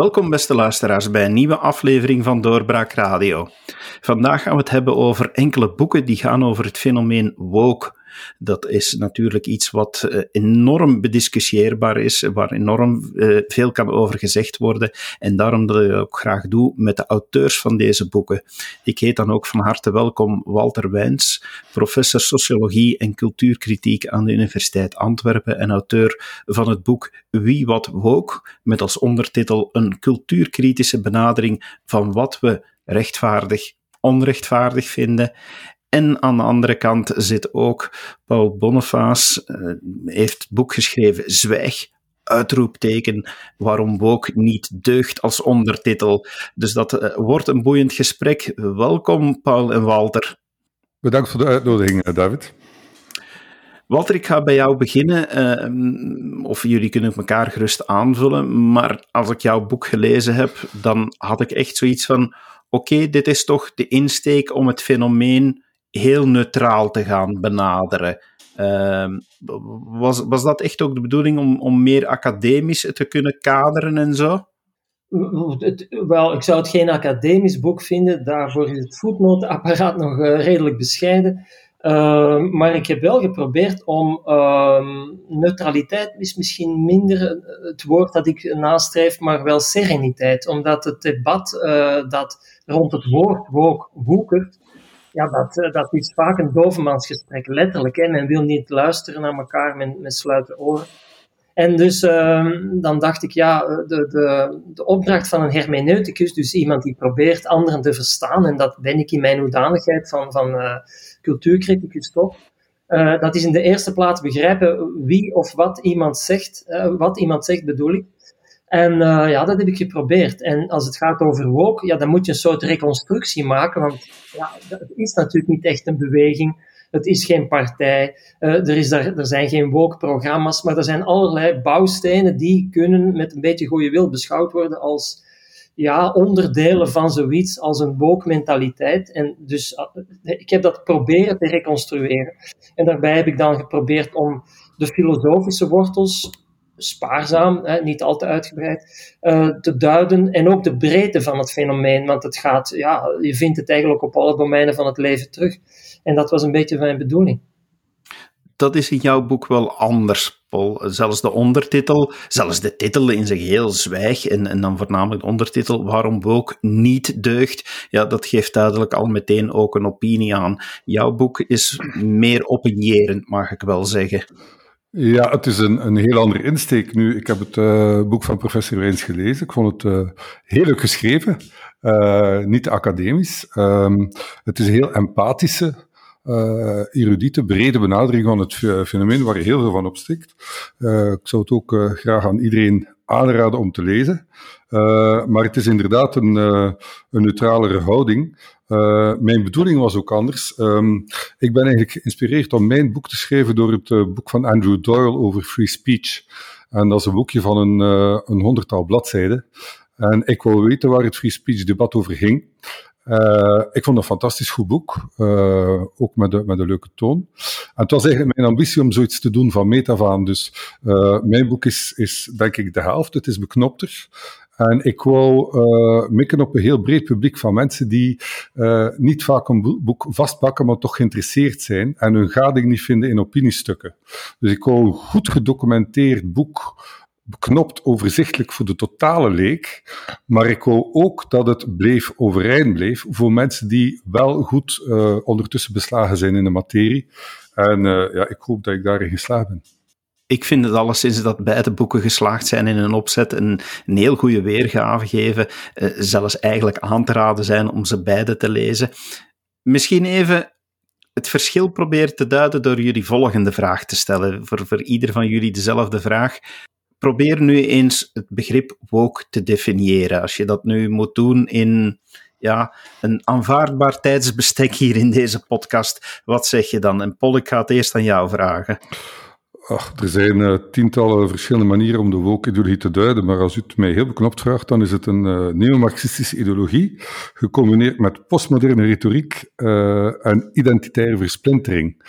Welkom, beste luisteraars, bij een nieuwe aflevering van Doorbraak Radio. Vandaag gaan we het hebben over enkele boeken die gaan over het fenomeen woke. Dat is natuurlijk iets wat uh, enorm bediscussieerbaar is, waar enorm uh, veel kan over gezegd worden. En daarom dat ik ook graag doe met de auteurs van deze boeken. Ik heet dan ook van harte welkom Walter Wijns, professor sociologie en cultuurkritiek aan de Universiteit Antwerpen en auteur van het boek Wie wat woke, met als ondertitel een cultuurkritische benadering van wat we rechtvaardig onrechtvaardig vinden. En aan de andere kant zit ook Paul Boniface, uh, heeft het boek geschreven Zwijg, uitroepteken, waarom woke niet deugt als ondertitel. Dus dat uh, wordt een boeiend gesprek. Welkom, Paul en Walter. Bedankt voor de uitnodiging, eh, David. Walter, ik ga bij jou beginnen, uh, of jullie kunnen elkaar gerust aanvullen, maar als ik jouw boek gelezen heb, dan had ik echt zoiets van, oké, okay, dit is toch de insteek om het fenomeen heel neutraal te gaan benaderen. Uh, was, was dat echt ook de bedoeling om, om meer academisch te kunnen kaderen en zo? wel, ik zou het geen academisch boek vinden. Daarvoor is het voetnotenapparaat nog uh, redelijk bescheiden. Uh, maar ik heb wel geprobeerd om uh, neutraliteit is misschien minder het woord dat ik nastreef, maar wel sereniteit. Omdat het debat uh, dat rond het woord woekert, ja, dat, eh, dat is vaak een dovenmansgesprek, letterlijk. Hè. Men wil niet luisteren naar elkaar, men, men sluit oren. En dus uh, dan dacht ik, ja, de, de, de opdracht van een hermeneuticus, dus iemand die probeert anderen te verstaan, en dat ben ik in mijn hoedanigheid van, van uh, cultuurcriticus toch, dat is in de eerste plaats begrijpen wie of wat iemand zegt, wat iemand zegt bedoel ik, en uh, ja, dat heb ik geprobeerd. En als het gaat over woke, ja, dan moet je een soort reconstructie maken, want ja, het is natuurlijk niet echt een beweging. Het is geen partij. Uh, er, is daar, er zijn geen woke-programma's, maar er zijn allerlei bouwstenen die kunnen met een beetje goede wil beschouwd worden als ja, onderdelen van zoiets als een woke-mentaliteit. En dus uh, ik heb dat proberen te reconstrueren. En daarbij heb ik dan geprobeerd om de filosofische wortels spaarzaam, hè, niet al te uitgebreid, uh, te duiden. En ook de breedte van het fenomeen, want het gaat, ja, je vindt het eigenlijk op alle domeinen van het leven terug. En dat was een beetje mijn bedoeling. Dat is in jouw boek wel anders, Paul. Zelfs de ondertitel, zelfs de titel in zijn geheel zwijg, en, en dan voornamelijk de ondertitel, waarom ook niet deugt, ja, dat geeft duidelijk al meteen ook een opinie aan. Jouw boek is meer opinierend, mag ik wel zeggen. Ja, het is een, een heel andere insteek nu. Ik heb het uh, boek van professor Wijns gelezen. Ik vond het uh, heel leuk geschreven, uh, niet academisch. Um, het is een heel empathische, erudite, brede benadering van het fenomeen waar je heel veel van opstikt. ik zou het ook graag aan iedereen aanraden om te lezen. maar het is inderdaad een, een neutralere houding. Uh, mijn bedoeling was ook anders. Um, ik ben eigenlijk geïnspireerd om mijn boek te schrijven door het uh, boek van Andrew Doyle over free speech. En dat is een boekje van een, uh, een honderdtal bladzijden. En ik wou weten waar het free speech debat over ging. ik vond het een fantastisch goed boek, ook met, de, met een leuke toon. En het was eigenlijk mijn ambitie om zoiets te doen van metavaan. Dus mijn boek is, is denk ik de helft, het is beknopter. En ik wou uh, mikken op een heel breed publiek van mensen die uh, niet vaak een boek vastpakken, maar toch geïnteresseerd zijn en hun gading niet vinden in opiniestukken. Dus ik wou een goed gedocumenteerd boek beknopt, overzichtelijk voor de totale leek. Maar ik wou ook dat het bleef overeind bleef voor mensen die wel goed uh, ondertussen beslagen zijn in de materie. En ja, ik hoop dat ik daarin geslaagd ben ik vind het alleszins dat beide boeken geslaagd zijn in een opzet, een, een heel goede weergave geven, uh, zelfs eigenlijk aan te raden zijn om ze beide te lezen. Misschien even het verschil proberen te duiden door jullie volgende vraag te stellen. Voor, voor ieder van jullie dezelfde vraag. Probeer nu eens het begrip woke te definiëren. Als je dat nu moet doen in ja, een aanvaardbaar tijdsbestek hier in deze podcast, wat zeg je dan? En Paul, ik ga het eerst aan jou vragen. Ach, er zijn uh, tientallen verschillende manieren om de woke-ideologie te duiden, maar als u het mij heel beknopt vraagt, dan is het een uh, neomarxistische ideologie, gecombineerd met postmoderne retoriek uh, en identitaire versplintering.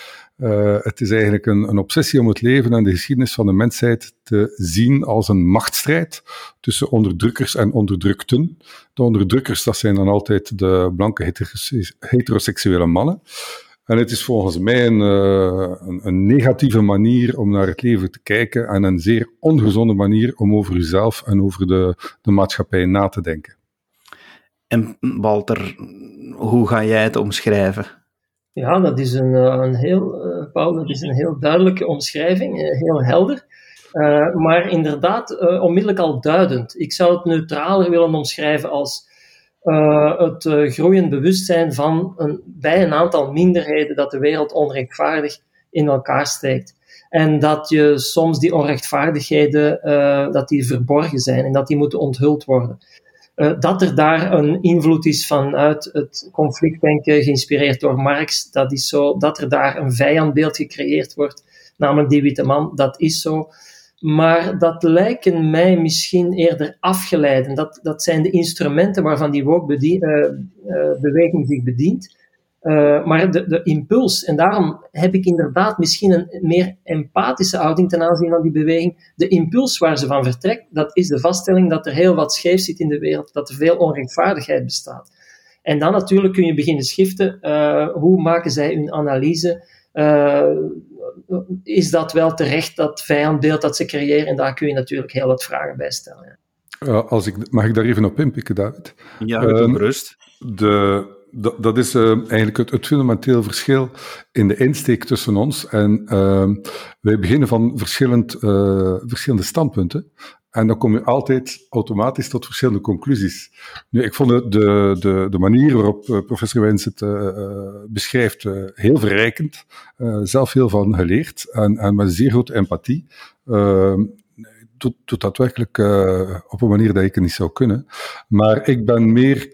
Het is eigenlijk een, een, obsessie om het leven en de geschiedenis van de mensheid te zien als een machtsstrijd tussen onderdrukkers en onderdrukten. De onderdrukkers, dat zijn dan altijd de blanke heteroseksuele mannen. En het is volgens mij een, uh, een, een, negatieve manier om naar het leven te kijken en een zeer ongezonde manier om over uzelf en over de, de maatschappij na te denken. En Walter, hoe ga jij het omschrijven? Ja, dat is een, eh, een heel, uh, Paul, dat is een heel duidelijke omschrijving, heel helder. Uh, maar inderdaad, onmiddellijk al duidend. Ik zou het neutraler willen omschrijven als uh, het uh, groeiend bewustzijn van een, bij een aantal minderheden dat de wereld onrechtvaardig in elkaar steekt. En dat je soms die onrechtvaardigheden, uh, dat die verborgen zijn en dat die moeten onthuld worden. dat er daar een invloed is vanuit het conflictdenken, geïnspireerd door Marx, dat is zo. Dat er daar een vijandbeeld gecreëerd wordt, namelijk die witte man, dat is zo maar dat lijken mij misschien eerder afgeleiden. Dat, dat zijn de instrumenten waarvan die woke-beweging uh, uh, zich bedient. Uh, maar de, de impuls, en daarom heb ik inderdaad misschien een meer empathische houding ten aanzien van die beweging. De impuls waar ze van vertrekt, dat is de vaststelling dat er heel wat scheef zit in de wereld, dat er veel onrechtvaardigheid bestaat. En dan natuurlijk kun je beginnen schiften. Hoe maken zij hun analyse? Is dat wel terecht, dat vijandbeeld dat ze creëren? En daar kun je natuurlijk heel wat vragen bij stellen. Ja. als ik, mag ik daar even op inpikken, David? Ja, um, rust. De, dat, dat is uh, eigenlijk het, het, fundamenteel verschil in de insteek tussen ons. En uh, wij beginnen van verschillend, uh, verschillende standpunten. En dan kom je altijd automatisch tot verschillende conclusies. Nu, ik vond de, de, de manier waarop uh, professor Wijns het uh, beschrijft uh, heel verrijkend. zelf heel van geleerd en, en met zeer grote empathie. Ehm, doet, doet dat werkelijk op een manier dat ik het niet zou kunnen. Maar ik ben meer,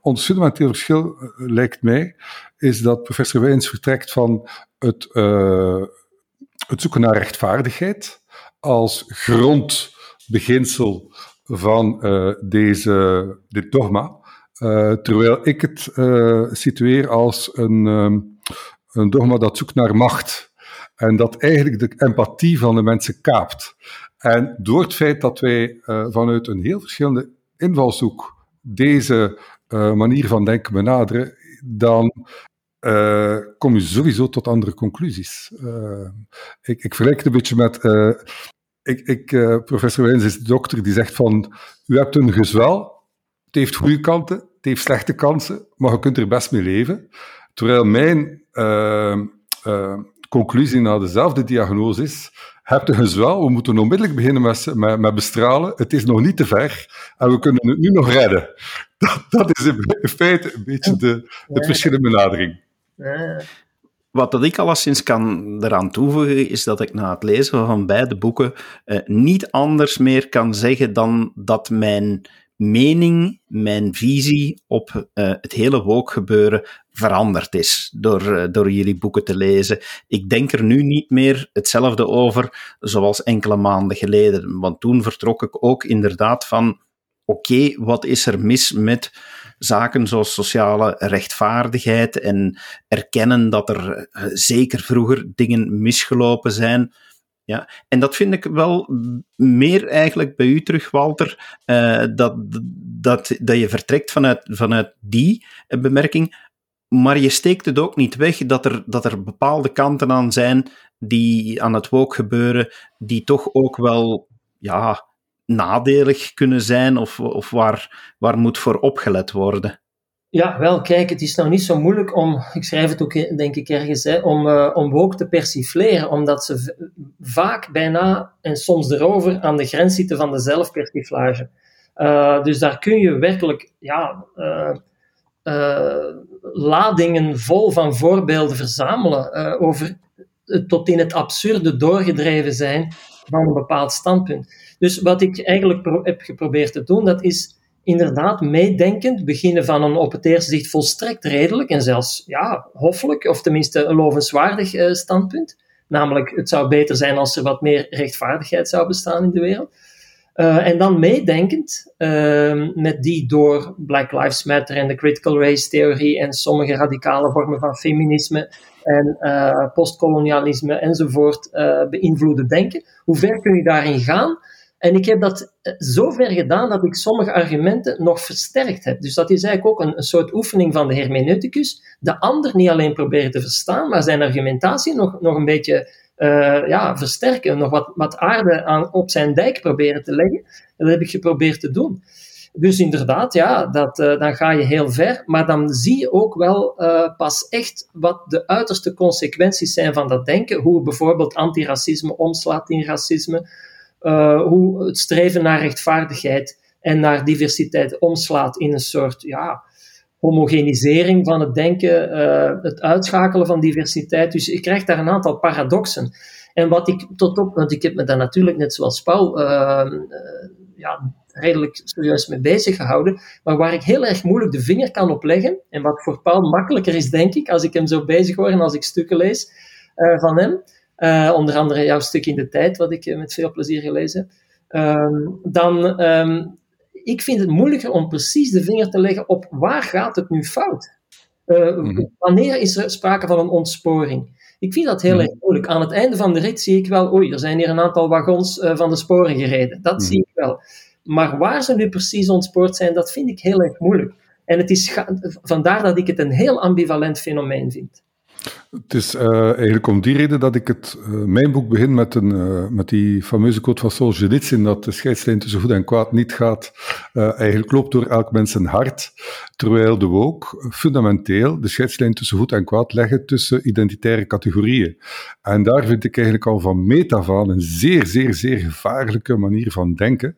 ons fundamenteel verschil lijkt mij, is dat professor Wijns vertrekt van het, het zoeken naar rechtvaardigheid als grond beginsel van uh, deze, dit dogma. Uh, terwijl ik het uh, situeer als een, um, een dogma dat zoekt naar macht. En dat eigenlijk de empathie van de mensen kaapt. En door het feit dat wij vanuit een heel verschillende invalshoek deze manier van denken benaderen, dan kom je sowieso tot andere conclusies. Ik, ik vergelijk het een beetje met ik, ik uh, professor Wijns is de dokter die zegt van, u hebt een gezwel, het heeft goede kanten, het heeft slechte kansen, maar je kunt er best mee leven. Terwijl mijn uh, uh, conclusie na dezelfde diagnose is, hebt een gezwel, we moeten onmiddellijk beginnen met, met, met, bestralen, het is nog niet te ver en we kunnen het nu nog redden. Dat, dat is in feite een beetje de, het verschil in benadering. Wat dat ik alleszins kan eraan toevoegen, is dat ik na het lezen van beide boeken eh, niet anders meer kan zeggen dan dat mijn mening, mijn visie op uh, het hele woke-gebeuren veranderd is door, uh, door jullie boeken te lezen. Ik denk er nu niet meer hetzelfde over zoals enkele maanden geleden. Want toen vertrok ik ook inderdaad van: oké, wat is er mis met zaken zoals sociale rechtvaardigheid en erkennen dat er eh, zeker vroeger dingen misgelopen zijn. Ja, en dat vind ik wel meer eigenlijk bij u terug, Walter, uh, dat, dat, dat je vertrekt vanuit, vanuit die bemerking, maar je steekt het ook niet weg dat er, dat er bepaalde kanten aan zijn die aan het woke gebeuren, die toch ook wel ja, nadelig kunnen zijn of, of waar, waar moet voor opgelet worden? Ja, wel, kijk, het is nou niet zo moeilijk om, ik schrijf het ook denk ik ergens, hè, om, uh, om woke te persifleren, omdat ze vaak bijna en soms erover aan de grens zitten van de zelfpersiflage. Uh, dus daar kun je werkelijk ja, ladingen vol van voorbeelden verzamelen over tot in het absurde doorgedreven zijn van een bepaald standpunt. Dus wat ik eigenlijk heb geprobeerd te doen, dat is inderdaad meedenkend beginnen van een op het eerste zicht volstrekt redelijk en zelfs ja, hoffelijk, of tenminste een lovenswaardig uh, standpunt. Namelijk, het zou beter zijn als er wat meer rechtvaardigheid zou bestaan in de wereld. Uh, en dan meedenkend uh, met die door Black Lives Matter en de critical race theorie en sommige radicale vormen van feminisme en uh, postkolonialisme enzovoort beïnvloeden denken. Hoe ver kun je daarin gaan? En ik heb dat zo ver gedaan dat ik sommige argumenten nog versterkt heb. Dus dat is eigenlijk ook een, soort oefening van de hermeneuticus. De ander niet alleen proberen te verstaan, maar zijn argumentatie nog, nog een beetje uh, ja, versterken, nog wat, wat aarde aan, op zijn dijk proberen te leggen. Dat heb ik geprobeerd te doen. Dus inderdaad, ja, dat, uh, dan ga je heel ver, maar dan zie je ook wel pas echt wat de uiterste consequenties zijn van dat denken. Hoe bijvoorbeeld antiracisme omslaat in racisme, hoe het streven naar rechtvaardigheid en naar diversiteit omslaat in een soort ja, homogenisering van het denken, uh, het uitschakelen van diversiteit. Dus ik krijg daar een aantal paradoxen. En wat ik tot op, want ik heb me daar natuurlijk net zoals Paul uh, uh, ja, redelijk serieus mee bezig gehouden, maar waar ik heel erg moeilijk de vinger kan opleggen, en wat voor Paul makkelijker is, denk ik, als ik hem zo bezig hoor en als ik stukken lees van hem, onder andere jouw stuk in de tijd, wat ik met veel plezier gelezen heb, ehm, dan um, ik vind het moeilijker om precies de vinger te leggen op waar gaat het nu fout. Uh, Wanneer is er sprake van een ontsporing? Ik vind dat heel mm erg moeilijk. Aan het einde van de rit zie ik wel, oei, er zijn hier een aantal wagons uh, van de sporen gereden. Dat zie ik wel. Maar waar ze nu precies ontspoord zijn, dat vind ik heel erg moeilijk. En het is vandaar dat ik het een heel ambivalent fenomeen vind. Het is uh, eigenlijk om die reden dat ik het, uh, mijn boek begin met, een, uh, met die fameuze quote van Solzhenitsyn dat de scheidslijn tussen goed en kwaad niet gaat, eigenlijk loopt door elk mens een hart, terwijl de woke fundamenteel de scheidslijn tussen goed en kwaad leggen tussen identitaire categorieën. En daar vind ik eigenlijk al van meet af aan een zeer, zeer, zeer gevaarlijke manier van denken.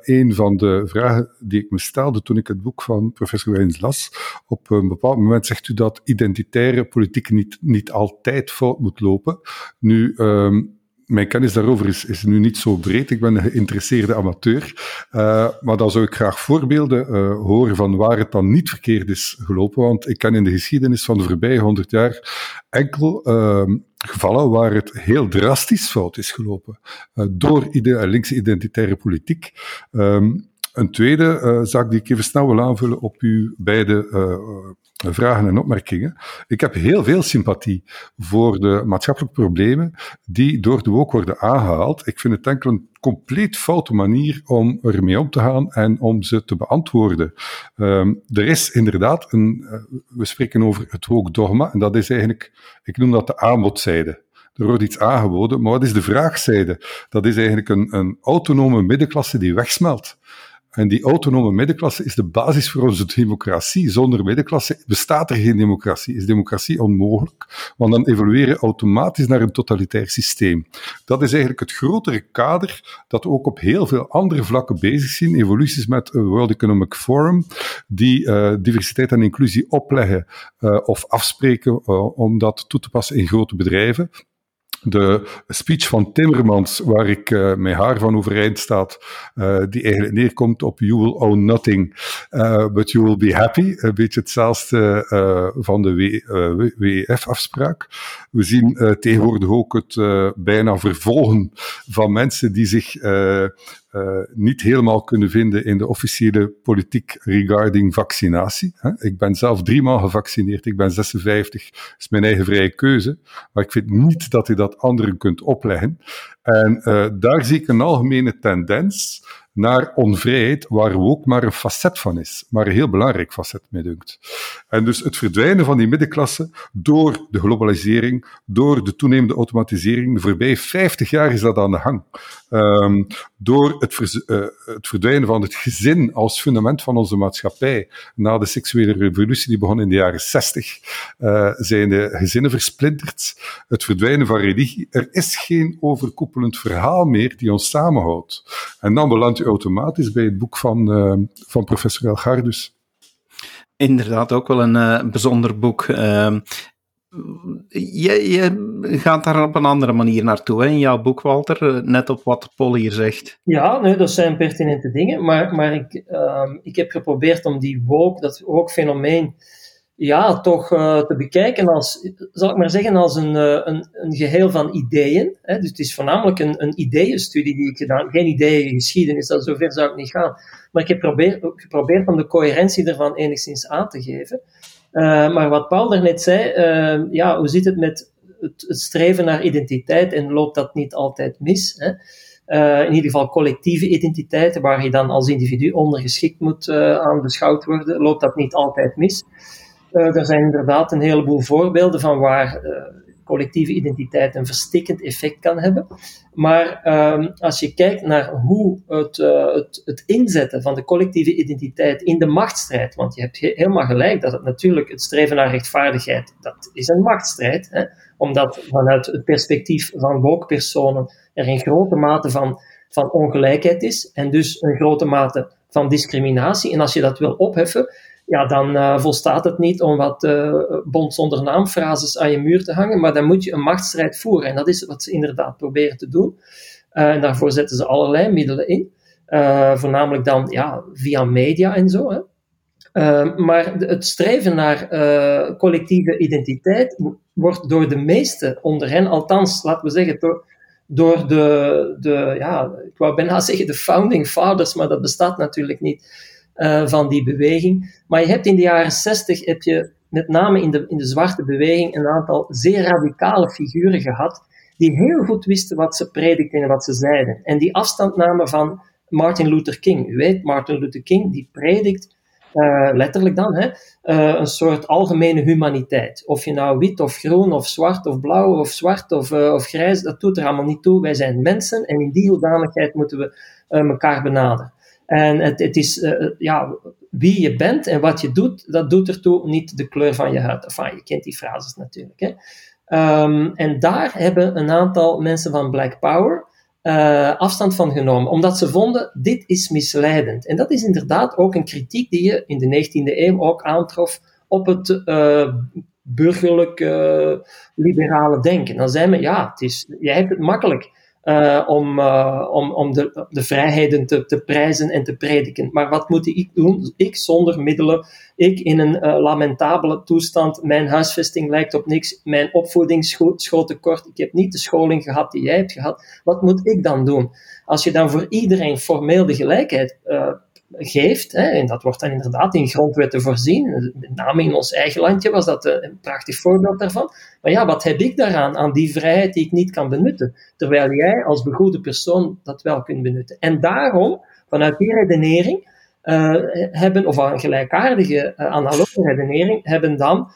een van de vragen die ik me stelde toen ik het boek van professor Wijns las, op een bepaald moment zegt u dat identitaire politiek niet niet altijd fout moet lopen. Nu, um, mijn kennis daarover is, is nu niet zo breed. Ik ben een geïnteresseerde amateur. Uh, maar dan zou ik graag voorbeelden uh, horen van waar het dan niet verkeerd is gelopen. Want ik ken in de geschiedenis van de voorbije honderd jaar enkel uh, gevallen waar het heel drastisch fout is gelopen. Uh, door linkse identitaire politiek. Um, een tweede zaak die ik even snel wil aanvullen op uw beide vragen en opmerkingen. Ik heb heel veel sympathie voor de maatschappelijke problemen die door de woke worden aangehaald. Ik vind het enkel een compleet foute manier om ermee om te gaan en om ze te beantwoorden. Um, er is inderdaad een, uh, we spreken over het woke en dat is eigenlijk, ik noem dat de aanbodzijde. Er wordt iets aangeboden, maar wat is de vraagzijde? Dat is eigenlijk een, een autonome middenklasse die wegsmelt. En die autonome middenklasse is de basis voor onze democratie. Zonder middenklasse bestaat er geen democratie. Is democratie onmogelijk, want dan evolueren automatisch naar een totalitair systeem. Dat is eigenlijk het grotere kader dat we ook op heel veel andere vlakken bezig zien. Evoluties met World Economic Forum, die uh, diversiteit en inclusie opleggen uh, of afspreken uh, om dat toe te passen in grote bedrijven de speech van Timmermans, waar ik uh, mijn haar van overeind staat, uh, die eigenlijk neerkomt op You will own nothing, uh, but you will be happy. Een beetje hetzelfde van de WEF-afspraak. We zien tegenwoordig ook het bijna vervolgen van mensen die zich uh, niet helemaal kunnen vinden in de officiële politiek regarding vaccinatie. Ik ben zelf driemaal gevaccineerd, ik ben 56, dat is mijn eigen vrije keuze, maar ik vind niet dat je dat anderen kunt opleggen. En uh, daar zie ik een algemene tendens naar onvrijheid, waar ook maar een facet van is. Maar een heel belangrijk facet, mij dunkt. En dus het verdwijnen van die middenklasse door de globalisering, door de toenemende automatisering, de voorbije 50 jaar is dat aan de gang. Um, door het, uh, het, verdwijnen van het gezin als fundament van onze maatschappij, na de seksuele revolutie die begon in de jaren 60, uh, zijn de gezinnen versplinterd. Het verdwijnen van religie. Er is geen overkoepelend verhaal meer die ons samenhoudt. En dan belandt u automatisch bij het boek van, uh, van professor Elgardus. Inderdaad, ook wel een uh, bijzonder boek. Uh, je, je, gaat daar op een andere manier naartoe hè, in jouw boek, Walter, eh, net op wat Paul hier zegt. Ja, nee, dat zijn pertinente dingen, maar, maar ik, uh, ik heb geprobeerd om die woke, dat woke fenomeen ja, toch uh, te bekijken als, zal ik maar zeggen, als een, uh, een, een, geheel van ideeën. Hè? Dus het is voornamelijk een, een ideeënstudie die ik gedaan Geen ideeëngeschiedenis, dat zover zou ik niet gaan. Maar ik heb probeer, geprobeerd om de coherentie ervan enigszins aan te geven. Uh, maar wat Paul daarnet zei, ja, hoe zit het met het, het, streven naar identiteit en loopt dat niet altijd mis? Hè? In ieder geval collectieve identiteiten, waar je dan als individu ondergeschikt moet uh, aan beschouwd worden, loopt dat niet altijd mis. Uh, er zijn inderdaad een heleboel voorbeelden van waar collectieve identiteit een verstikkend effect kan hebben. Maar ehm, als je kijkt naar hoe het, het, het, inzetten van de collectieve identiteit in de machtsstrijd, want je hebt helemaal gelijk dat het natuurlijk het streven naar rechtvaardigheid, dat is een machtsstrijd, hè, omdat vanuit het perspectief van woke-personen er een grote mate van, van ongelijkheid is en dus een grote mate van discriminatie. En als je dat wil opheffen, ja, dan uh, volstaat het niet om wat uh, bond zonder naamfrases aan je muur te hangen, maar dan moet je een machtsstrijd voeren. En dat is wat ze inderdaad proberen te doen. Uh, en daarvoor zetten ze allerlei middelen in. voornamelijk dan ja, via media en zo. Hè. maar het streven naar collectieve identiteit wordt door de meesten onder hen, althans, laten we zeggen, door, door de, de, ja, ik wou bijna zeggen de founding fathers, maar dat bestaat natuurlijk niet, uh, van die beweging. Maar je hebt in de jaren 60, heb je met name in de, in de zwarte beweging, een aantal zeer radicale figuren gehad, die heel goed wisten wat ze predikten en wat ze zeiden. En die afstand namen van Martin Luther King. U weet, Martin Luther King, die predikt uh, letterlijk dan, hè, uh, een soort algemene humaniteit. Of je nou wit of groen of zwart of blauw of zwart of, of grijs, dat doet er allemaal niet toe. Wij zijn mensen en in die hoedanigheid moeten we elkaar benaderen. En het, het is, ja, wie je bent en wat je doet, dat doet ertoe, niet de kleur van je huid. Enfin, je kent die frases natuurlijk. Hè. Um, en daar hebben een aantal mensen van Black Power uh, afstand van genomen, omdat ze vonden, dit is misleidend. En dat is inderdaad ook een kritiek die je in de 19e eeuw ook aantrof op het uh, burgerlijk liberale denken. Dan zei men, ja, het is, jij hebt het makkelijk uh, om, uh, om, om de, de vrijheden te, te prijzen en te prediken. Maar wat moet ik doen? Ik zonder middelen, ik in een uh, lamentabele toestand, mijn huisvesting lijkt op niks, mijn opvoeding schoot tekort, ik heb niet de scholing gehad die jij hebt gehad. Wat moet ik dan doen? Als je dan voor iedereen formeel de gelijkheid geeft, hè, en dat wordt dan inderdaad in grondwetten voorzien, met name in ons eigen landje was dat een prachtig voorbeeld daarvan. Maar ja, wat heb ik daaraan, aan die vrijheid die ik niet kan benutten, terwijl jij als begoede persoon dat wel kunt benutten. En daarom, vanuit die redenering, uh, hebben, of een gelijkaardige uh, analoge redenering, hebben dan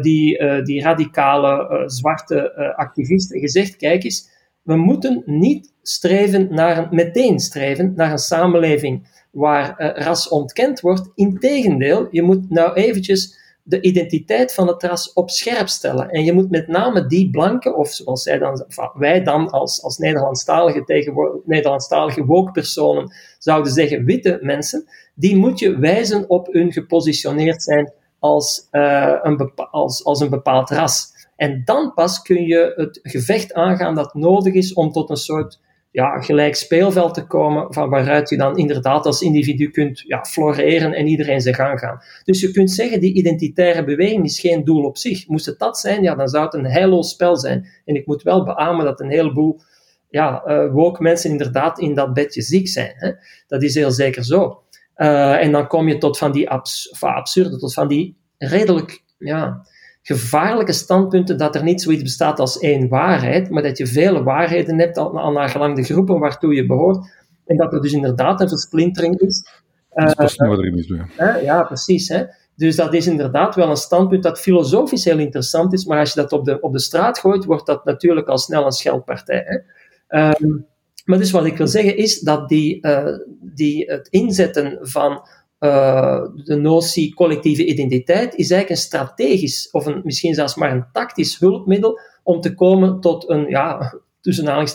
die, die radicale zwarte activisten gezegd, kijk eens, we moeten niet streven naar een, meteen streven naar een samenleving waar uh, ras ontkend wordt. Integendeel, je moet nou eventjes de identiteit van het ras op scherp stellen. En je moet met name die blanken, of zoals zij dan, wij dan als, als Nederlandstalige, Nederlandstalige woke-personen zouden zeggen, witte mensen, die moet je wijzen op hun gepositioneerd zijn als, uh, een, als, als een bepaald ras. En dan pas kun je het gevecht aangaan dat nodig is om tot een soort ja, gelijk speelveld te komen, van waaruit je dan inderdaad als individu kunt ja, floreren en iedereen zijn gang gaan. Dus je kunt zeggen, die identitaire beweging is geen doel op zich. Moest het dat zijn, ja, dan zou het een heilloos spel zijn. En ik moet wel beamen dat een heleboel ja, uh, woke mensen inderdaad in dat bedje ziek zijn. Hè? Dat is heel zeker zo. Uh, en dan kom je tot van die abs absurde, tot van die redelijk, ja, gevaarlijke standpunten dat er niet zoiets bestaat als één waarheid, maar dat je vele waarheden hebt al, naar gelang de groepen waartoe je behoort. En dat er dus inderdaad een versplintering is. Dat is uh, wat erin is, ja. ja, precies. Hè. Dus dat is inderdaad wel een standpunt dat filosofisch heel interessant is, maar als je dat op de, op de straat gooit, wordt dat natuurlijk al snel een scheldpartij. Hè. Um, maar dus wat ik wil zeggen is dat die, uh, die, het inzetten van uh, de notie collectieve identiteit is eigenlijk een strategisch, of een, misschien zelfs maar een tactisch hulpmiddel om te komen tot een, ja, tussen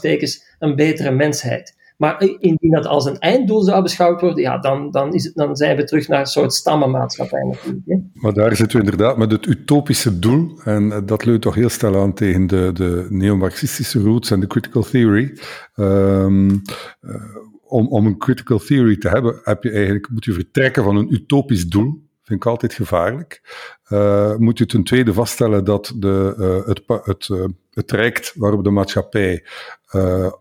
een betere mensheid. Maar indien dat als een einddoel zou beschouwd worden, ja, dan, dan, is het, dan zijn we terug naar een soort stammenmaatschappij. Maar daar zitten we inderdaad met het utopische doel, en dat leunt toch heel snel aan tegen de, de neo-marxistische roots en de critical theory. Um, uh, om, om een critical theory te hebben, heb je eigenlijk, moet je vertrekken van een utopisch doel, vind ik altijd gevaarlijk. Uh, moet je ten tweede vaststellen dat de, uh, het, het, traject waarop de maatschappij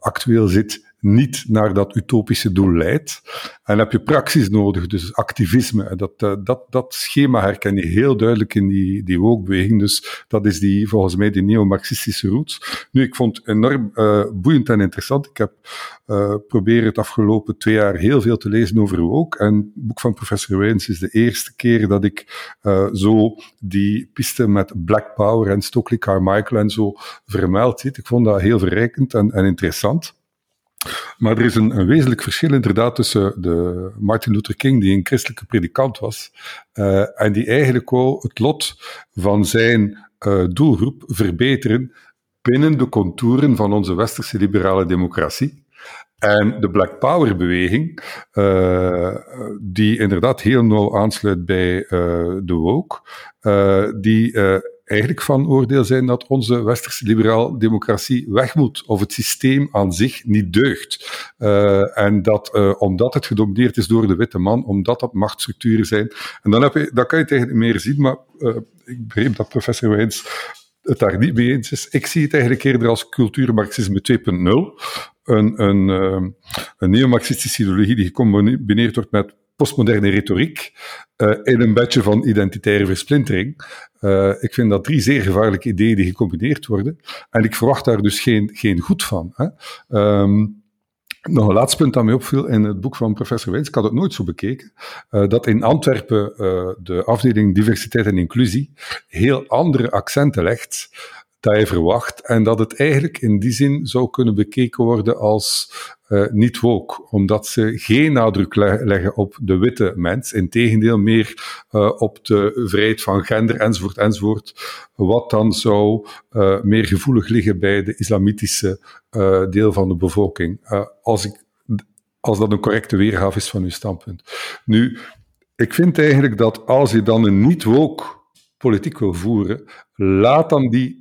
actueel zit niet naar dat utopische doel leidt. En heb je praxis nodig, dus activisme. Dat, uh, dat, dat schema herken je heel duidelijk in die, die woke-beweging. Dus dat is die, volgens mij die neo-marxistische roots. Nu, ik vond het enorm uh, boeiend en interessant. Ik heb uh, proberen het afgelopen twee jaar heel veel te lezen over woke. En het boek van professor Wijns is de eerste keer dat ik zo die piste met Black Power en Stokely Carmichael en zo vermeld ziet. Ik vond dat heel verrijkend en, en interessant. Maar er is een, een, wezenlijk verschil inderdaad tussen de Martin Luther King, die een christelijke predikant was, uh, en die eigenlijk wou het lot van zijn uh, doelgroep verbeteren binnen de contouren van onze westerse liberale democratie. En de Black Power beweging, uh, die inderdaad heel nauw aansluit bij de woke, die eigenlijk van oordeel zijn dat onze westerse liberaal democratie weg moet, of het systeem aan zich niet deugt. Uh, en dat uh, omdat het gedomineerd is door de witte man, omdat dat machtsstructuren zijn. En dan, heb je, dan kan je het eigenlijk meer zien, maar uh, ik begreep dat professor Wijns het daar niet mee eens is. Ik zie het eigenlijk eerder als cultuurmarxisme 2.0. Een, een, een neomarxistische ideologie die gecombineerd wordt met postmoderne retoriek uh, in een bedje van identitaire versplintering. Uh, ik vind dat drie zeer gevaarlijke ideeën die gecombineerd worden. En ik verwacht daar dus geen, geen goed van. Hè. Um, nog een laatste punt dat mij opviel in het boek van professor Wens, ik had het nooit zo bekeken, uh, dat in Antwerpen de afdeling diversiteit en inclusie heel andere accenten legt dat je verwacht en dat het eigenlijk in die zin zou kunnen bekeken worden als uh, niet woke, omdat ze geen nadruk leggen op de witte mens, integendeel meer uh, op de vrijheid van gender enzovoort enzovoort, wat dan zou uh, meer gevoelig liggen bij de islamitische deel van de bevolking. als, ik, als dat een correcte weergave is van uw standpunt. Nu, ik vind eigenlijk dat als je dan een niet-woke politiek wil voeren, laat dan die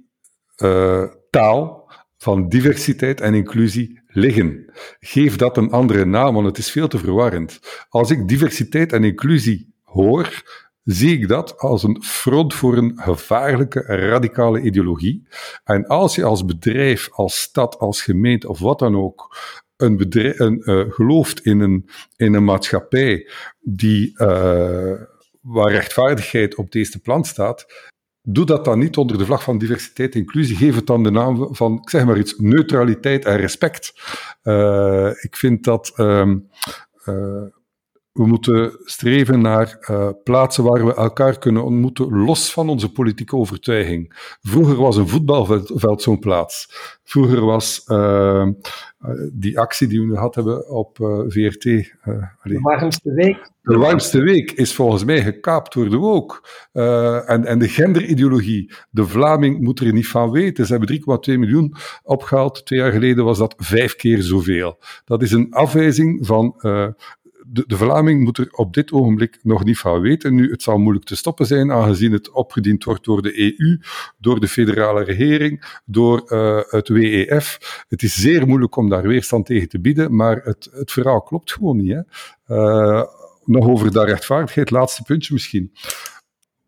taal van diversiteit en inclusie liggen. Geef dat een andere naam, want het is veel te verwarrend. Als ik diversiteit en inclusie hoor, zie ik dat als een front voor een gevaarlijke, radicale ideologie. En als je als bedrijf, als stad, als gemeente of wat dan ook een een, uh, gelooft in een, in een maatschappij die, uh, waar rechtvaardigheid op deze eerste plan staat, Doe dat dan niet onder de vlag van diversiteit en inclusie. Geef het dan de naam van, ik zeg maar iets, neutraliteit en respect. Uh, ik vind dat um, uh, we moeten streven naar uh, plaatsen waar we elkaar kunnen ontmoeten, los van onze politieke overtuiging. Vroeger was een voetbalveld zo'n plaats. Vroeger was die actie die we nu gehad hebben op VRT. de warmste week. De warmste week is volgens mij gekaapt door de woke. Uh, en, en de genderideologie. De Vlaming moet er niet van weten. Ze hebben 3,2 miljoen opgehaald. Twee jaar geleden was dat vijf keer zoveel. Dat is een afwijzing van de, de Vlaming moet er op dit ogenblik nog niet van weten. Nu, het zal moeilijk te stoppen zijn, aangezien het opgediend wordt door de EU, door de federale regering, door uh, het WEF. Het is zeer moeilijk om daar weerstand tegen te bieden, maar het, het verhaal klopt gewoon niet. Hè. Uh, nog over de rechtvaardigheid, laatste puntje misschien.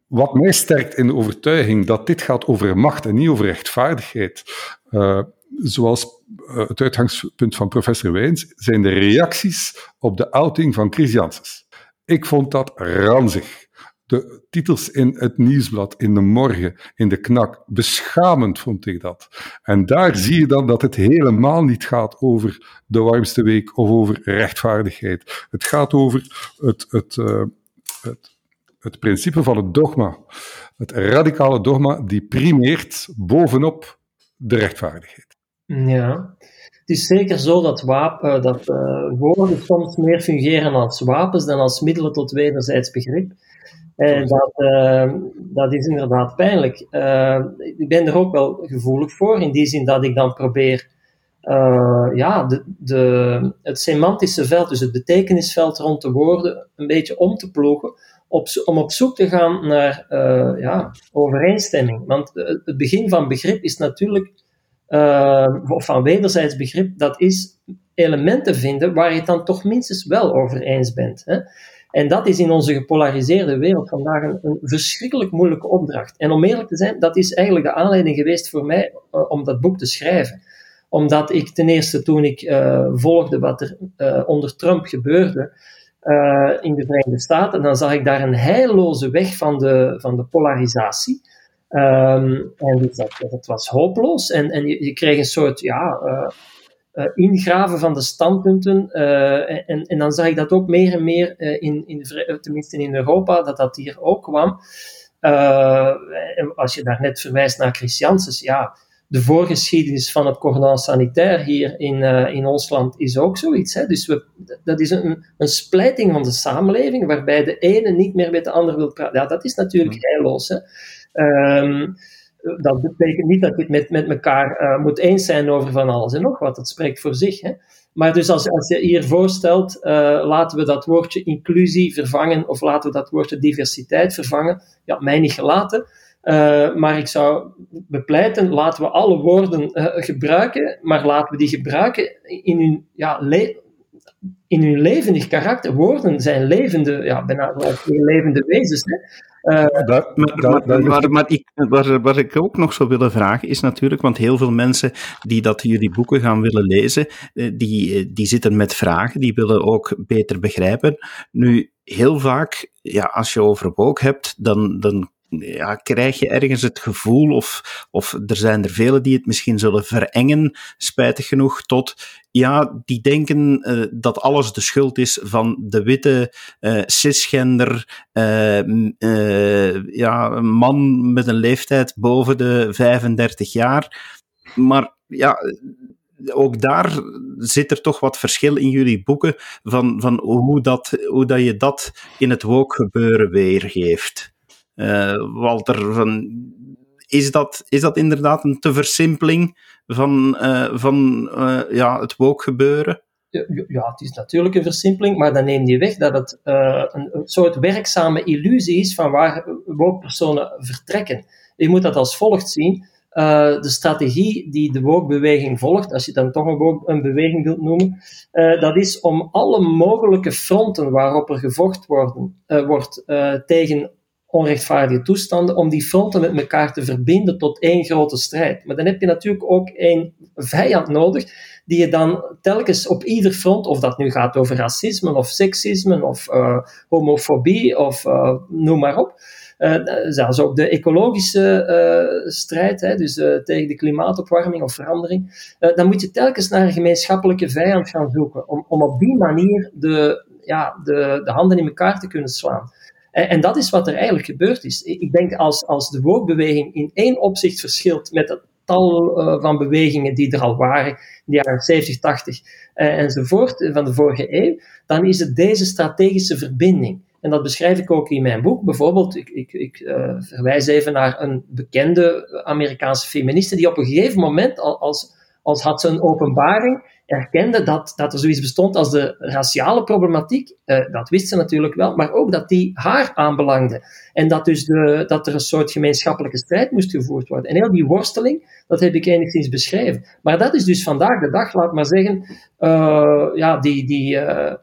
Wat mij sterkt in de overtuiging dat dit gaat over macht en niet over rechtvaardigheid, uh, zoals uh, het uitgangspunt van professor Wijns, zijn de reacties op de outing van Chris Janssens. Ik vond dat ranzig. De titels in het nieuwsblad, in de morgen, in de knak, beschamend vond ik dat. En daar zie je dan dat het helemaal niet gaat over de warmste week of over rechtvaardigheid. Het gaat over het, het, uh, het, het principe van het dogma. Het radicale dogma die primeert bovenop de rechtvaardigheid. Ja, het is zeker zo dat, wapen, dat uh, woorden soms meer fungeren als wapens dan als middelen tot wederzijds begrip. En dat, uh, dat is inderdaad pijnlijk. Uh, ik ben er ook wel gevoelig voor, in die zin dat ik dan probeer ja, de, de, het semantische veld, dus het betekenisveld rond de woorden, een beetje om te ploegen, op, om op zoek te gaan naar ja, overeenstemming. Want het begin van begrip is natuurlijk of van wederzijds begrip, dat is elementen vinden waar je het dan toch minstens wel over eens bent. Hè? En dat is in onze gepolariseerde wereld vandaag een, verschrikkelijk moeilijke opdracht. En om eerlijk te zijn, dat is eigenlijk de aanleiding geweest voor mij uh, om dat boek te schrijven. Omdat ik ten eerste toen ik uh, volgde wat er uh, onder Trump gebeurde in de Verenigde Staten, dan zag ik daar een heilloze weg van de, van de polarisatie. Um, en dus dat, dat, was hopeloos. En, en je, je kreeg een soort ja, uh, ingraven van de standpunten. Uh, en, en dan zag ik dat ook meer en meer uh, in, in, tenminste in Europa, dat dat hier ook kwam. als je daar net verwijst naar Christianses, ja, de voorgeschiedenis van het cordon sanitair hier in, in ons land is ook zoiets. Hè? Dus we, dat is een, een splijting van de samenleving, waarbij de ene niet meer met de ander wil praten. Ja, dat is natuurlijk mm. heilloos. Hè? Um, dat betekent niet dat je het met, met elkaar uh, moet eens zijn over van alles en nog wat. Dat spreekt voor zich. Hè? Maar dus als, als je hier voorstelt, uh, laten we dat woordje inclusie vervangen of laten we dat woordje diversiteit vervangen, ja, mij niet gelaten. Uh, maar ik zou bepleiten, laten we alle woorden gebruiken, maar laten we die gebruiken in hun, ja, in hun levendig karakter. Woorden zijn levende, ja, bijna levende wezens. Hè? Uh, maar, maar, ik, waar, ik ook nog zou willen vragen is natuurlijk, want heel veel mensen die dat jullie boeken gaan willen lezen, eh, die, eh, die zitten met vragen, die willen ook beter begrijpen. Nu, heel vaak, ja, als je over woke hebt, dan, dan ja, krijg je ergens het gevoel, of, of er zijn er velen die het misschien zullen verengen, spijtig genoeg, tot ja, die denken uh, dat alles de schuld is van de witte uh, cisgender uh, ja, man met een leeftijd boven de 35 jaar. Maar ja, ook daar zit er toch wat verschil in jullie boeken van, van hoe, dat, hoe dat je dat in het woke gebeuren weergeeft. Walter, van, is, dat, is dat inderdaad een te versimpeling van, uh, van uh, ja, het woke gebeuren? Ja, het is natuurlijk een versimpeling, maar dan neem je weg dat het een, soort werkzame illusie is van waar woke-personen vertrekken. Je moet dat als volgt zien. De strategie die de woke-beweging volgt, als je dan toch een, beweging wilt noemen, dat is om alle mogelijke fronten waarop er gevochten worden, wordt tegen onrechtvaardige toestanden, om die fronten met elkaar te verbinden tot één grote strijd. Maar dan heb je natuurlijk ook één vijand nodig, die je dan telkens op ieder front, of dat nu gaat over racisme of seksisme of uh, homofobie of uh, noem maar op, uh, zelfs ook de ecologische strijd, hè, dus tegen de klimaatopwarming of verandering, dan moet je telkens naar een gemeenschappelijke vijand gaan zoeken, om, om op die manier de, ja, de, de handen in elkaar te kunnen slaan. En, dat is wat er eigenlijk gebeurd is. Ik denk als, als de woke-beweging in één opzicht verschilt met het tal uh, van bewegingen die er al waren, in de jaren 70, 80 uh, enzovoort, van de vorige eeuw, dan is het deze strategische verbinding. En dat beschrijf ik ook in mijn boek. Bijvoorbeeld, ik, ik, ik verwijs even naar een bekende Amerikaanse feministe die op een gegeven moment, als, als had ze een openbaring, erkende dat, dat er zoiets bestond als de raciale problematiek. Uh, dat wist ze natuurlijk wel, maar ook dat die haar aanbelangde. En dat, dus de, dat er een soort gemeenschappelijke strijd moest gevoerd worden. En heel die worsteling, dat heb ik enigszins beschreven. Maar dat is dus vandaag de dag, laat maar zeggen, uh, ja, die, die, uh,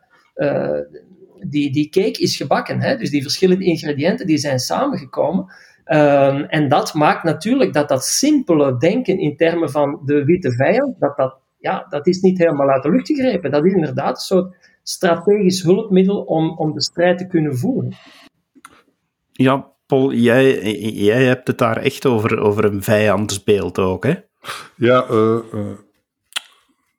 die, die cake is gebakken. Hè? Dus die verschillende ingrediënten die zijn samengekomen. Um, en dat maakt natuurlijk dat dat simpele denken in termen van de witte vijand, dat dat ja, dat is niet helemaal uit de lucht gegrepen. Dat is inderdaad een soort strategisch hulpmiddel om, om de strijd te kunnen voeren. Ja, Paul, jij, jij hebt het daar echt over, over een vijandsbeeld ook, hè? Ja, uh, uh,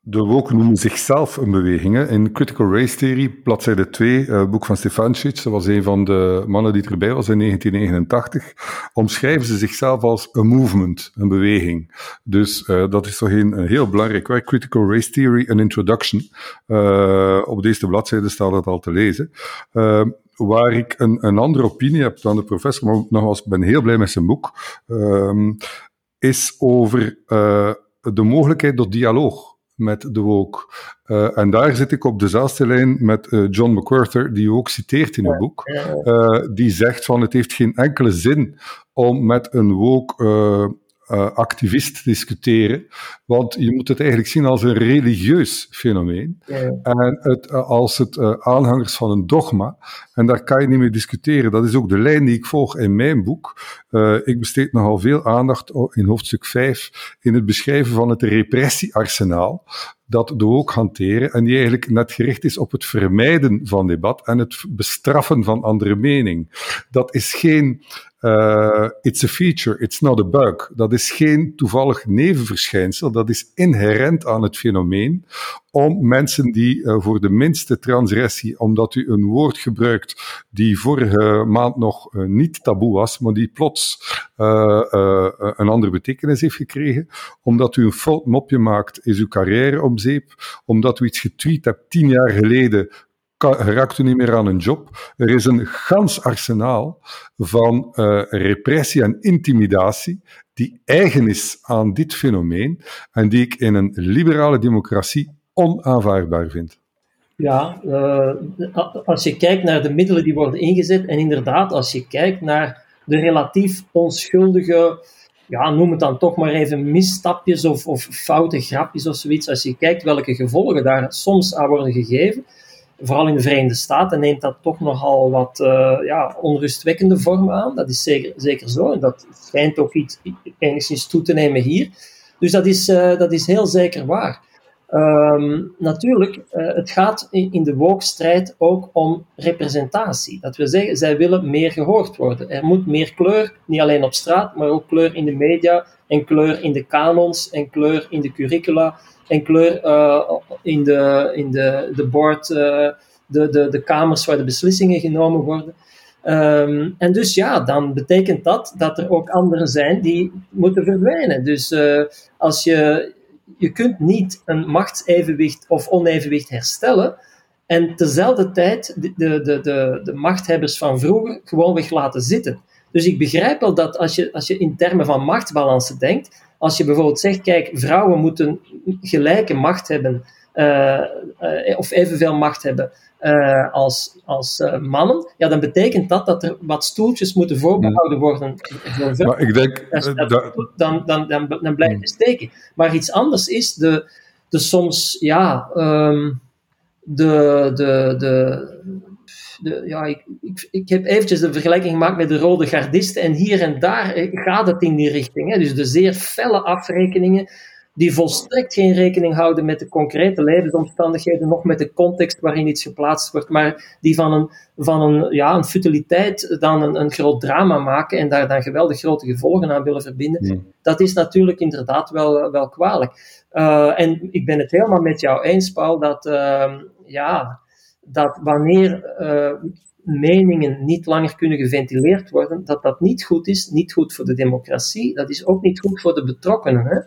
de woke noemen zichzelf een beweging. In Critical Race Theory, bladzijde 2, uh, boek van Stefancic, dat was een van de mannen die erbij was in 1989, omschrijven ze zichzelf als een movement, een beweging. Dus uh, dat is toch een, een, heel belangrijk werk. Critical Race Theory, an introduction. Uh, op deze bladzijde staat het al te lezen. waar ik een, een andere opinie heb dan de professor, maar nogmaals, ik ben heel blij met zijn boek, ehm, is over de mogelijkheid tot dialoog met de woke. Uh, en daar zit ik op dezelfde lijn met uh, John McWhorter, die je ook citeert in het boek. Uh, die zegt van het heeft geen enkele zin om met een woke activist discussiëren, want je moet het eigenlijk zien als een religieus fenomeen. En het, als het aanhangers van een dogma, en daar kan je niet mee discussiëren. Dat is ook de lijn die ik volg in mijn boek. ik besteed nogal veel aandacht in hoofdstuk 5 in het beschrijven van het repressiearsenaal dat de ook hanteren en die eigenlijk net gericht is op het vermijden van debat en het bestraffen van andere mening. Dat is geen uh, it's a feature, it's not a bug. Dat is geen toevallig nevenverschijnsel, dat is inherent aan het fenomeen om mensen die uh, voor de minste transgressie, omdat u een woord gebruikt die vorige maand nog uh, niet taboe was, maar die plots een andere betekenis heeft gekregen, omdat u een fout mopje maakt, is uw carrière om omdat u iets getweet hebt tien jaar geleden raakt u niet meer aan een job. Er is een gans arsenaal van uh, repressie en intimidatie die eigen is aan dit fenomeen en die ik in een liberale democratie onaanvaardbaar vind. Ja, uh, als je kijkt naar de middelen die worden ingezet en inderdaad als je kijkt naar de relatief onschuldige ja, noem het dan toch maar even misstapjes of, of foute grapjes of zoiets. Als je kijkt welke gevolgen daar soms aan worden gegeven, vooral in de Verenigde Staten neemt dat toch nogal wat uh, ja, onrustwekkende vormen aan. Dat is zeker, zeker zo. En dat schijnt ook iets enigszins toe te nemen hier. Dus dat is, uh, dat is heel zeker waar. Um, natuurlijk, uh, het gaat in, de woke-strijd ook om representatie. Dat wil zeggen, zij willen meer gehoord worden. Er moet meer kleur, niet alleen op straat, maar ook kleur in de media en kleur in de kanons en kleur in de curricula en kleur uh, in, de, in de, de board, uh, de, de, de kamers waar de beslissingen genomen worden. Um, en dus ja, dan betekent dat dat er ook anderen zijn die moeten verdwijnen. Dus als je, je kunt niet een machtsevenwicht of onevenwicht herstellen en tezelfde tijd de, de, de, de, machthebbers van vroeger gewoon weg laten zitten. Dus ik begrijp wel dat als je, als je in termen van machtsbalansen denkt, als je bijvoorbeeld zegt, kijk, vrouwen moeten gelijke macht hebben, of evenveel macht hebben uh, als, als mannen, ja, dan betekent dat dat er wat stoeltjes moeten voorbehouden worden voor vrouwen. Maar ik denk, dan, dan, dan, dan, blijft het steken. Maar iets anders is de, de soms, ja, um, de, de, de, de, ja, ik, ik, ik, heb eventjes de vergelijking gemaakt met de rode gardisten en hier en daar eh, gaat het in die richting. Hè. Dus de zeer felle afrekeningen die volstrekt geen rekening houden met de concrete levensomstandigheden, nog met de context waarin iets geplaatst wordt, maar die van een, van een, ja, een futiliteit dan een, een groot drama maken en daar dan geweldig grote gevolgen aan willen verbinden. Dat is natuurlijk inderdaad wel, wel kwalijk. Uh, en ik ben het helemaal met jou eens, Paul, dat uh, ja, dat wanneer uh, meningen niet langer kunnen geventileerd worden, dat dat niet goed is, niet goed voor de democratie, dat is ook niet goed voor de betrokkenen. Hè?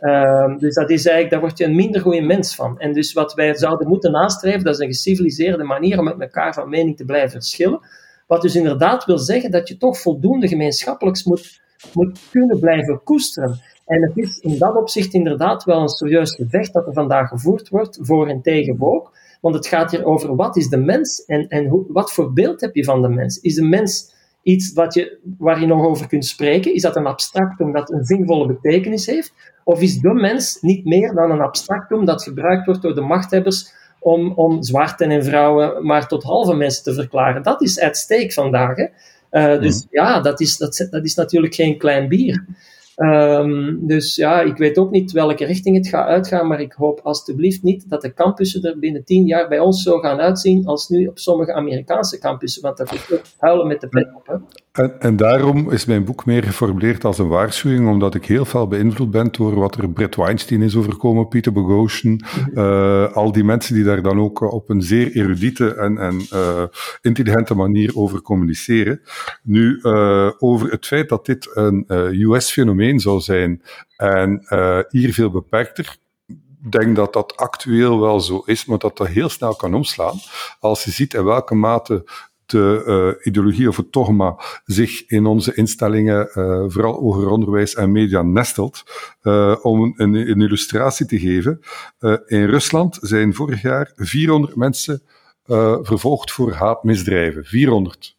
Uh, dus dat is eigenlijk, daar word je een minder goede mens van. En dus wat wij zouden moeten nastreven, dat is een geciviliseerde manier om met elkaar van mening te blijven verschillen. Wat dus inderdaad wil zeggen dat je toch voldoende gemeenschappelijks moet, moet kunnen blijven koesteren. En het is in dat opzicht inderdaad wel een serieus gevecht dat er vandaag gevoerd wordt, voor en tegen ook. Want het gaat hier over wat is de mens en, en hoe, wat voor beeld heb je van de mens? Is de mens iets wat je, waar je nog over kunt spreken? Is dat een abstractum dat een zinvolle betekenis heeft? Of is de mens niet meer dan een abstractum dat gebruikt wordt door de machthebbers om, om zwarten en vrouwen maar tot halve mensen te verklaren? Dat is at stake vandaag. Hè? Uh, dus mm. ja, dat is, dat, dat is natuurlijk geen klein bier. Um, dus ja, ik weet ook niet welke richting het gaat uitgaan, maar ik hoop alstublieft niet dat de campussen er binnen tien jaar bij ons zo gaan uitzien als nu op sommige Amerikaanse campussen, want dat is huilen met de pet op. Hè. En, en, daarom is mijn boek meer geformuleerd als een waarschuwing, omdat ik heel veel beïnvloed ben door wat er Brett Weinstein is overkomen, Peter Boghossian, uh, al die mensen die daar dan ook op een zeer erudite en, en uh, intelligente manier over communiceren. Nu, uh, over het feit dat dit een US-fenomeen zou zijn en hier veel beperkter, ik denk dat dat actueel wel zo is, maar dat dat heel snel kan omslaan. Als je ziet in welke mate de uh, ideologie of het dogma zich in onze instellingen, uh, vooral hoger onderwijs en media, nestelt. Uh, om een, een, illustratie te geven. in Rusland zijn vorig jaar 400 mensen vervolgd voor haatmisdrijven. 400.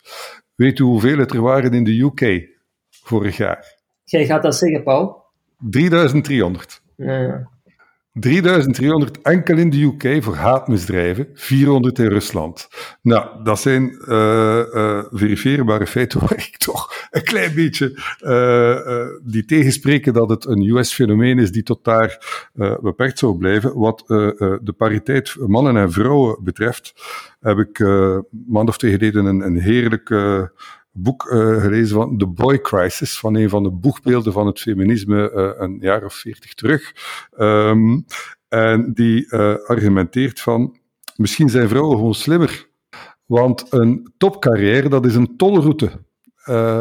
Weet u hoeveel het er waren in de UK vorig jaar? Jij gaat dat zeggen, Paul? 3300. Ja. 3300 enkel in de UK voor haatmisdrijven, 400 in Rusland. Nou, dat zijn uh, uh, verifieerbare feiten waar ik toch een klein beetje uh, die tegenspreken dat het een US-fenomeen is die tot daar beperkt zou blijven. Wat de pariteit mannen en vrouwen betreft, heb ik man of twee geleden een, een heerlijke boek uh, gelezen van The Boy Crisis, van een van de boegbeelden van het feminisme uh, een jaar of veertig terug. Um, en die uh, argumenteert van, misschien zijn vrouwen gewoon slimmer. Want een topcarrière, dat is een tolroute.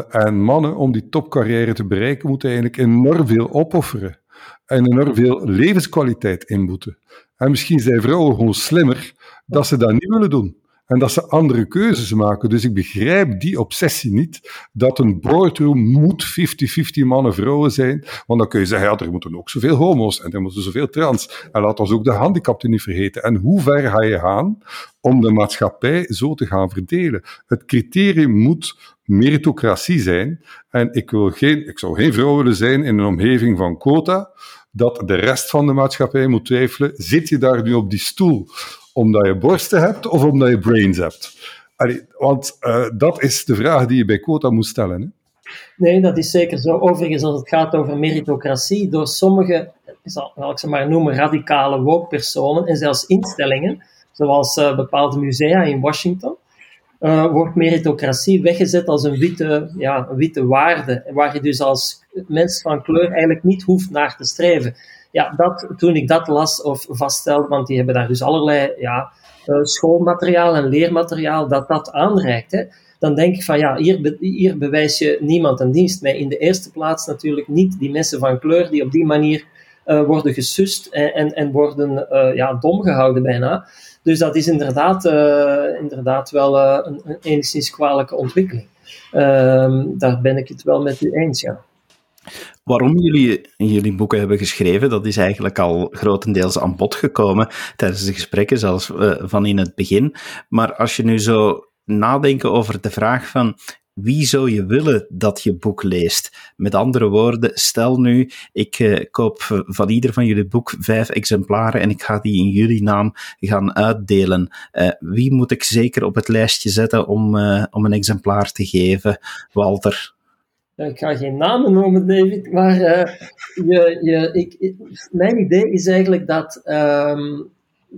en mannen, om die topcarrière te bereiken, moeten eigenlijk enorm veel opofferen. En enorm veel levenskwaliteit inboeten. En misschien zijn vrouwen gewoon slimmer dat ze dat niet willen doen en dat ze andere keuzes maken. Dus ik begrijp die obsessie niet, dat een boardroom moet 50-50 mannen-vrouwen zijn, want dan kun je zeggen, ja, er moeten ook zoveel homo's en er moeten zoveel trans. En laat ons ook de gehandicapten niet vergeten. En hoe ver ga je gaan om de maatschappij zo te gaan verdelen? Het criterium moet meritocratie zijn. En ik, wil geen, ik zou geen vrouw willen zijn in een omgeving van quota, dat de rest van de maatschappij moet twijfelen, zit je daar nu op die stoel omdat je borsten hebt of omdat je brains hebt? Want uh, dat is de vraag die je bij quota moet stellen. Hè? Nee, dat is zeker zo. Overigens, als het gaat over meritocratie, door sommige, zal ik ze maar noemen, radicale woke-personen en zelfs instellingen, zoals uh, bepaalde musea in Washington, uh, wordt meritocratie weggezet als een witte, ja, een witte waarde, waar je dus als mens van kleur eigenlijk niet hoeft naar te streven ja, dat, toen ik dat las of vaststelde, want die hebben daar dus allerlei ja, uh, schoolmateriaal en leermateriaal dat dat aanreikt, dan denk ik van ja, hier, hier bewijs je niemand een dienst mee. In de eerste plaats natuurlijk niet die mensen van kleur die op die manier uh, worden gesust en, en, en worden ja, dom gehouden bijna. Dus dat is inderdaad, inderdaad wel een, een enigszins kwalijke ontwikkeling. Ehm, daar ben ik het wel met u eens, ja. Waarom jullie jullie boeken hebben geschreven, dat is eigenlijk al grotendeels aan bod gekomen tijdens de gesprekken, zelfs uh, van in het begin. Maar als je nu zo nadenkt over de vraag van wie zou je willen dat je boek leest? Met andere woorden, stel nu, ik uh, koop van ieder van jullie boek vijf exemplaren en ik ga die in jullie naam gaan uitdelen. Uh, wie moet ik zeker op het lijstje zetten om, uh, om een exemplaar te geven? Walter? ik ga geen namen noemen, David, maar je, je, ik, mijn idee is eigenlijk dat um,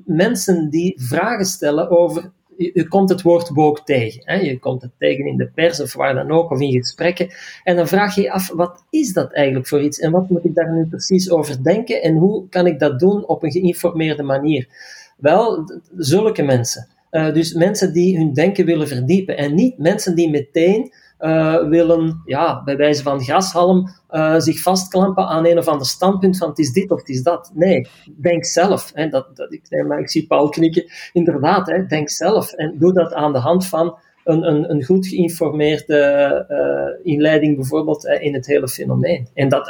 mensen die vragen stellen over. Je, komt het woord woke tegen. Hè? Je komt het tegen in de pers of waar dan ook, of in gesprekken. En dan vraag je je af, wat is dat eigenlijk voor iets? En wat moet ik daar nu precies over denken? En hoe kan ik dat doen op een geïnformeerde manier? Wel, zulke mensen. Uh, dus mensen die hun denken willen verdiepen. En niet mensen die meteen uh, willen, ja, bij wijze van grashalm, uh, zich vastklampen aan een of ander standpunt van het is dit of het is dat. Nee, denk zelf. Hè, dat, dat, ik, nee, maar ik zie Paul knikken. Inderdaad, hè, denk zelf. En doe dat aan de hand van een, een, een goed geïnformeerde uh, inleiding bijvoorbeeld in het hele fenomeen. En dat,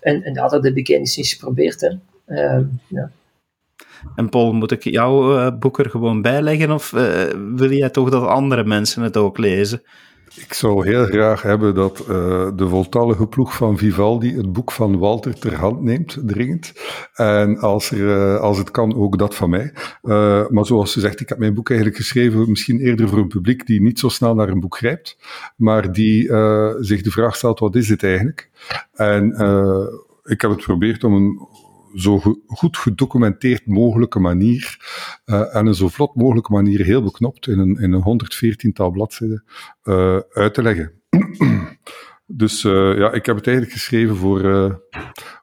en, en, dat heb ik enigszins geprobeerd. Hè. Uh, ja. En Paul, moet ik jouw boek er gewoon bijleggen of wil jij toch dat andere mensen het ook lezen? Ik zou heel graag hebben dat uh, de voltallige ploeg van Vivaldi het boek van Walter ter hand neemt, dringend. En als, er, uh, als het kan, ook dat van mij. Uh, maar zoals ze zegt, ik heb mijn boek eigenlijk geschreven misschien eerder voor een publiek die niet zo snel naar een boek grijpt, maar die zich de vraag stelt, wat is dit eigenlijk? En ik heb het geprobeerd om een zo goed gedocumenteerd mogelijke manier uh, en een zo vlot mogelijke manier, heel beknopt, in een, in een 114-tal bladzijden uh, uit te leggen. dus uh, ja, ik heb het eigenlijk geschreven voor,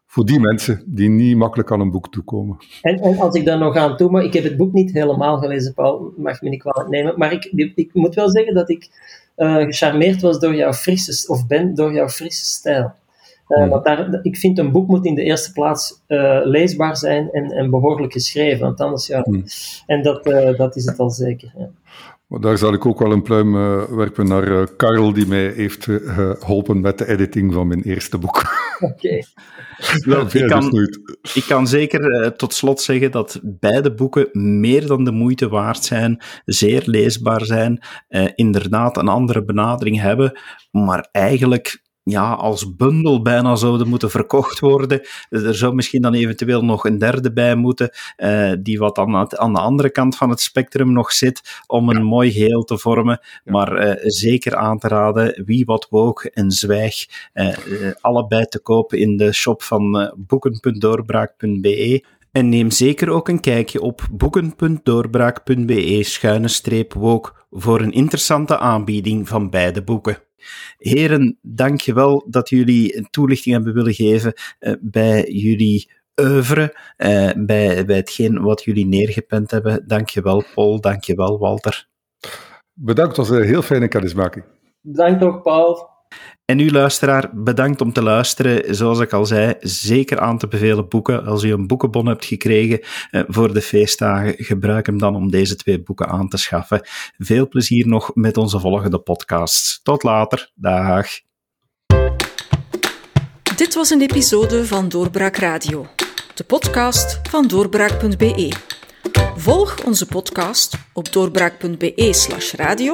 voor die mensen die niet makkelijk aan een boek toekomen. En, en als ik daar nog aan toe, maar ik heb het boek niet helemaal gelezen, Paul, mag me niet kwalijk nemen, maar ik, ik moet wel zeggen dat ik gecharmeerd was door jouw frisse, of ben door jouw frisse stijl. Uh, want daar, ik vind een boek moet in de eerste plaats uh, leesbaar zijn en, en behoorlijk geschreven. Want anders, ja. Hmm. En dat, uh, dat is het al zeker. Ja. Maar daar zal ik ook wel een pluim werpen naar Karel, die mij heeft geholpen met de editing van mijn eerste boek. Oké. ik, kan, ik kan zeker tot slot zeggen dat beide boeken meer dan de moeite waard zijn, zeer leesbaar zijn, inderdaad een andere benadering hebben, maar eigenlijk ja, als bundel bijna zouden moeten verkocht worden. Er zou misschien dan eventueel nog een derde bij moeten, uh, die wat aan, aan, de andere kant van het spectrum nog zit, om een mooi geheel te vormen. Maar uh, zeker aan te raden, wie wat woog en zwijg, uh, allebei te kopen in de shop van boeken.doorbraak.be. En neem zeker ook een kijkje op boeken.doorbraak.be schuine streep wook voor een interessante aanbieding van beide boeken. Heren, dank je wel dat jullie een toelichting hebben willen geven uh, bij jullie oeuvre, uh, bij, bij hetgeen wat jullie neergepend hebben. Dank je wel, Paul. Dank je wel, Walter. Bedankt, het was een heel fijne kennismaking. Bedankt ook, Paul. En u luisteraar, bedankt om te luisteren. Zoals ik al zei, zeker aan te bevelen boeken. Als u een boekenbon hebt gekregen eh, voor de feestdagen, gebruik hem dan om deze twee boeken aan te schaffen. Veel plezier nog met onze volgende podcasts. Tot later. Dag. Dit was een episode van Doorbraak Radio, de podcast van doorbraak.be. Volg onze podcast op doorbraak.be/radio